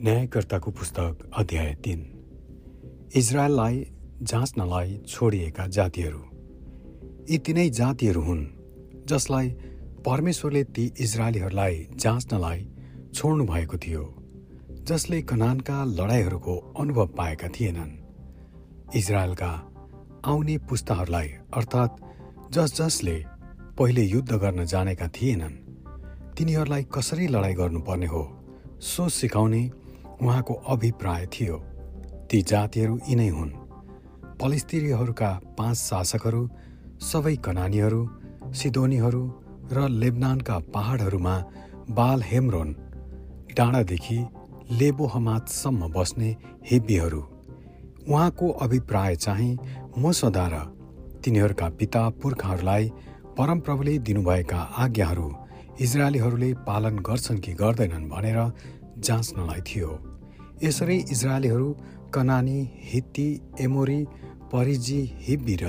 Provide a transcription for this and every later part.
न्यायकर्ताको पुस्तक अध्याय तिन। इजरायललाई जाँच्नलाई छोडिएका जातिहरू। यी तिनै जातिहरू हुन् जसलाई परमेश्वरले ती इजरायलीहरूलाई जाँच्नलाई छोड्नु भएको थियो जसले कनानका लडाइँहरूको अनुभव पाएका थिएनन्। इजरायलका आउने पुस्ताहरूलाई अर्थात् जस जसले पहिले युद्ध गर्न जानेका थिएनन् तिनीहरूलाई कसरी लडाइँ गर्नुपर्ने हो सो सिकाउने उहाँको अभिप्राय थियो। ती जातिहरू यिनै हुन्। पलिस्तिरीहरूका पाँच शासकहरू सबै कनानीहरू सिदोनीहरू र लेबनानका पहाडहरूमा बाल हेमरोन डाँडादेखि लेबो हमातसम्म बस्ने हेब्बीहरू। उहाँको अभिप्राय चाहिँ मसदा र तिनीहरूका पिता पुर्खाहरूलाई परमप्रभुले दिनुभएका आज्ञाहरू इजरायलीहरूले पालन गर्छन् कि गर्दैनन् भनेर जाँच्नलाई थियो। यसरी इजरायलीहरू कनानी हित्ती एमोरी परिजी हिब्बी र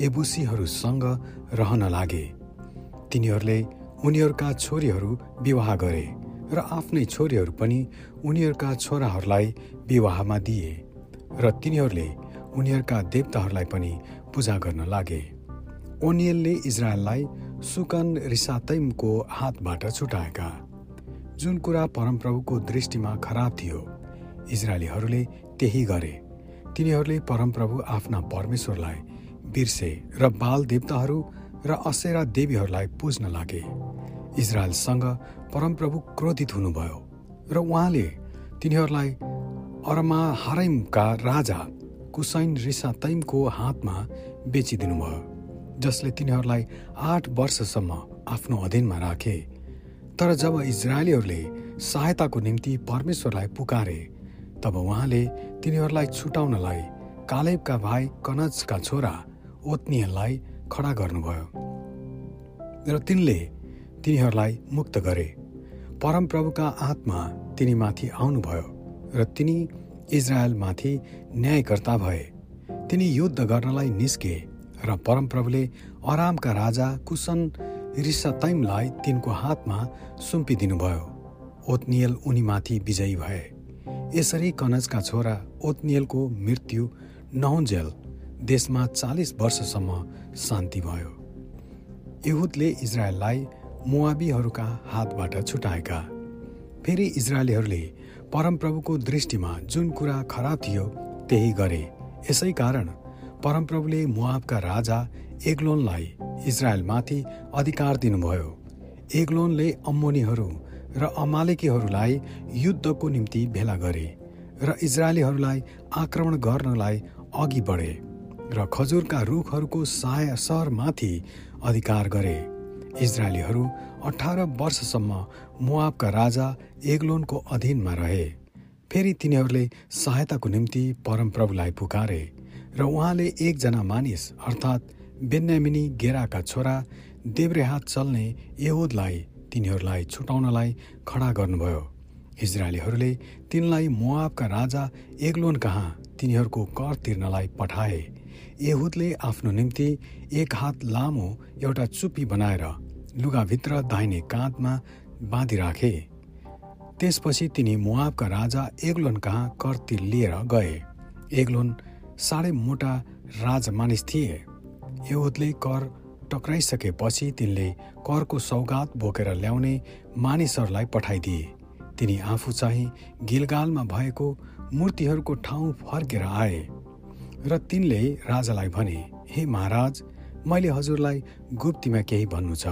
एबुसीहरूसँग रहन लागे। तिनीहरूले उनीहरूका छोरीहरू विवाह गरे र आफ्नै छोरीहरू पनि उनीहरूका छोराहरूलाई विवाहमा दिए र तिनीहरूले उनीहरूका देवताहरूलाई पनि पूजा गर्न लागे। ओनियलले इजरायललाई सुकन रिसातैमको हातबाट छुटाएका। जुन कुरा परमप्रभुको दृष्टिमा खराब थियो इजरायलीहरूले त्यही गरे। तिनीहरूले परमप्रभु आफ्ना परमेश्वरलाई बिर्से र बाल देवताहरू र असेरा देवीहरूलाई पुज्न लागे। इजरायलसँग परमप्रभु क्रोधित हुनुभयो र उहाँले तिनीहरूलाई अरमा हरैमका राजा कुसैन रिसा तैमको हातमा बेचिदिनुभयो जसले तिनीहरूलाई आठ वर्षसम्म आफ्नो अधीनमा राखे। तर जब इजरायलीहरूले सहायताको निम्ति परमेश्वरलाई पुकारे तब उहाँले तिनीहरूलाई छुटाउनलाई कालेबका भाइ कनजका छोरा ओत्नीहरूलाई खडा गर्नुभयो र तिनले तिनीहरूलाई मुक्त गरे। परमप्रभुका आत्मा तिनीमाथि आउनुभयो र तिनी इजरायलमाथि न्यायकर्ता भए। तिनी युद्ध गर्नलाई निस्के र परमप्रभुले अरामका राजा कुसन रिसतैमलाई तिनको हातमा सुम्पिदिनुभयो। ओत्नियल उनीमाथि विजयी भए। यसरी कनजका छोरा ओत्नियलको मृत्यु नहुन्जेल देशमा चालिस वर्षसम्म शान्ति भयो। इहुदले इजरायललाई मुवाबीहरूका हातबाट छुटाएका। फेरि इजरायलीहरूले परमप्रभुको दृष्टिमा जुन कुरा खराब थियो त्यही गरे। यसै कारण परमप्रभुले मुआबका राजा एग्लोनलाई इजरायलमाथि अधिकार दिनुभयो। एग्लोनले अम्मोनीहरू र अमालेकीहरूलाई युद्धको निम्ति भेला गरे र इजरायलीहरूलाई आक्रमण गर्नलाई अघि बढे र खजुरका रुखहरूको सहाय सहरमाथि अधिकार गरे। इजरायलीहरू अठार वर्षसम्म मुआबका राजा एग्लोनको अधीनमा रहे। फेरि तिनीहरूले सहायताको निम्ति परमप्रभुलाई पुकारे र उहाँले एकजना मानिस अर्थात् बेन्यामिनी गेराका छोरा देब्रे हात चल्ने यहुदलाई तिनीहरूलाई छुटाउनलाई खडा गर्नुभयो। इजरायलीहरूले तिनलाई मुआबका राजा एग्लोन कहाँ तिनीहरूको कर तिर्नलाई पठाए। यहुदले आफ्नो निम्ति एक हात लामो एउटा चुप्पी बनाएर लुगाभित्र दाहिने काँधमा बाँधिराखे। त्यसपछि तिनी मुआबका राजा एग्लोन कहाँ कर तिर लिएर गए। एग्लोन साह्रै मोटा राजमानिस थिए। यहुदले कर टक्राइसकेपछि तिनले करको सौगात बोकेर ल्याउने मानिसहरूलाई पठाइदिए। तिनी आफू चाहिँ गिलगालमा भएको मूर्तिहरूको ठाउँ फर्केर आए र तिनले राजालाई भने हे महाराज मैले हजुरलाई गुप्तीमा केही भन्नु छ।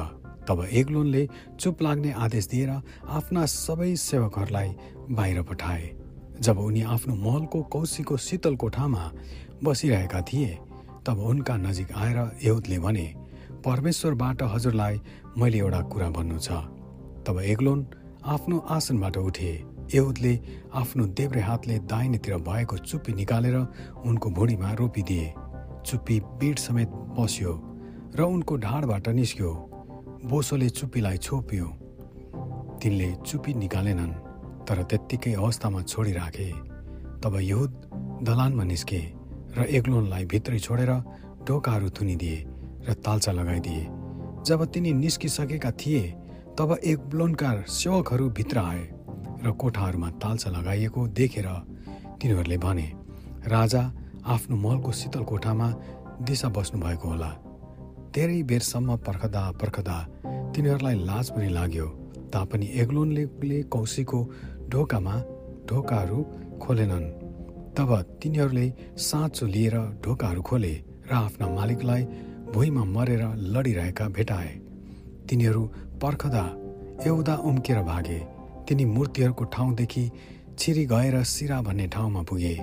तब एग्लोनले चुप लाग्ने आदेश दिएर आफ्ना सबै सेवकहरूलाई बाहिर पठाए। जब उनी आफ्नो महलको कौशीको शीतल कोठामा बसिरहेका थिए तब उनका नजिक आएर यहुदले भने परमेश्वरबाट हजुरलाई मैले एउटा कुरा भन्नु छ। तब एग्लोन आफ्नो आसनबाट उठे। यहुदले आफ्नो देब्रे हातले दाहिनेतिर भएको चुप्पी निकालेर उनको भुँडीमा रोपिदिए। चुप्पी बिड समेत बस्यो र उनको ढाडबाट निस्क्यो। बोसोले चुप्पीलाई छोप्यो। तिनले चुप्पी निकालेनन् तर त्यत्तिकै अवस्थामा छोडिराखे। तब यहुद दलानमा निस्के। र एग्लोनलाई भित्रै छोडेर ढोकाहरू थुनिदिए र तालचा लगाइदिए। जब तिनी निस्किसकेका थिए तब एक ब्लोनका सेवकहरू भित्र आए र कोठाहरूमा तालचा लगाइएको देखेर तिनीहरूले भने राजा आफ्नो महलको शीतल कोठामा दिशा बस्नु भएको होला। धेरै बेरसम्म पर्खदा पर्खदा तिनीहरूलाई लाज पनि लाग्यो। तापनि एग्लोनले कौशीको ढोकामा ढोकाहरू खोलेनन्। तब तिनीहरूले साँचो लिएर ढोकाहरू खोले र आफ्ना मालिकलाई भुइँमा मरेर लडिरहेका भेटाए। तिनीहरू पर्खदा एउटा उम्केर भागे। तिनी मूर्तिहरूको ठाउँदेखि छिरी गएर सिरा भन्ने ठाउँमा पुगे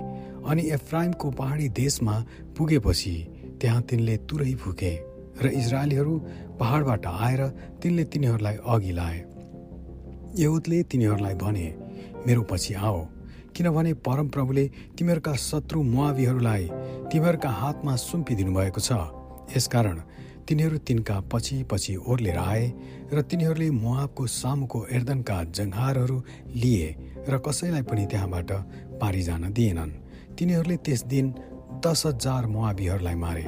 अनि एफ्राइमको पहाडी देशमा पुगेपछि त्यहाँ तिनले तुरै फुके र इजरायलीहरू पहाडबाट आएर तिनले तिनीहरूलाई अघि लाए। यहुदले तिनीहरूलाई भने मेरो पछि आओ। किनभने परमप्रभुले तिमीहरूका शत्रु मुआवीहरूलाई तिमीहरूका हातमा सुम्पिदिनु भएको छ। यसकारण तिनीहरू तिनका पछि पछि ओर्लेर आए र तिनीहरूले मुहाबको सामुको एर्दनका जङ्घारहरू लिए र कसैलाई पनि त्यहाँबाट पारिजान दिएनन्। तिनीहरूले त्यस दिन दस हजार मुआबीहरूलाई मारे।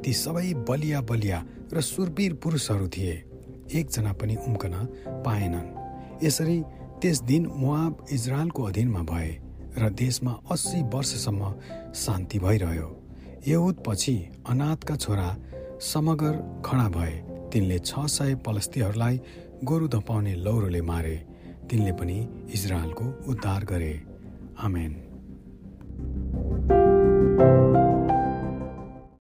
ती सबै बलिया बलिया र सुरवीर पुरुषहरू थिए। एकजना पनि उम्कन पाएनन्। यसरी त्यस दिन मुआब इजरायलको अधीनमा भए। र देशमा अस्सी वर्षसम्म शान्ति भइरह्यो। यहुद पछि अनाथका छोरा समगर खडा भए। तिनले छ सय पलस्तीहरूलाई गोरु धपाउने लौरोले मारे। तिनले पनि इजरायलको उद्धार गरे। आमेन।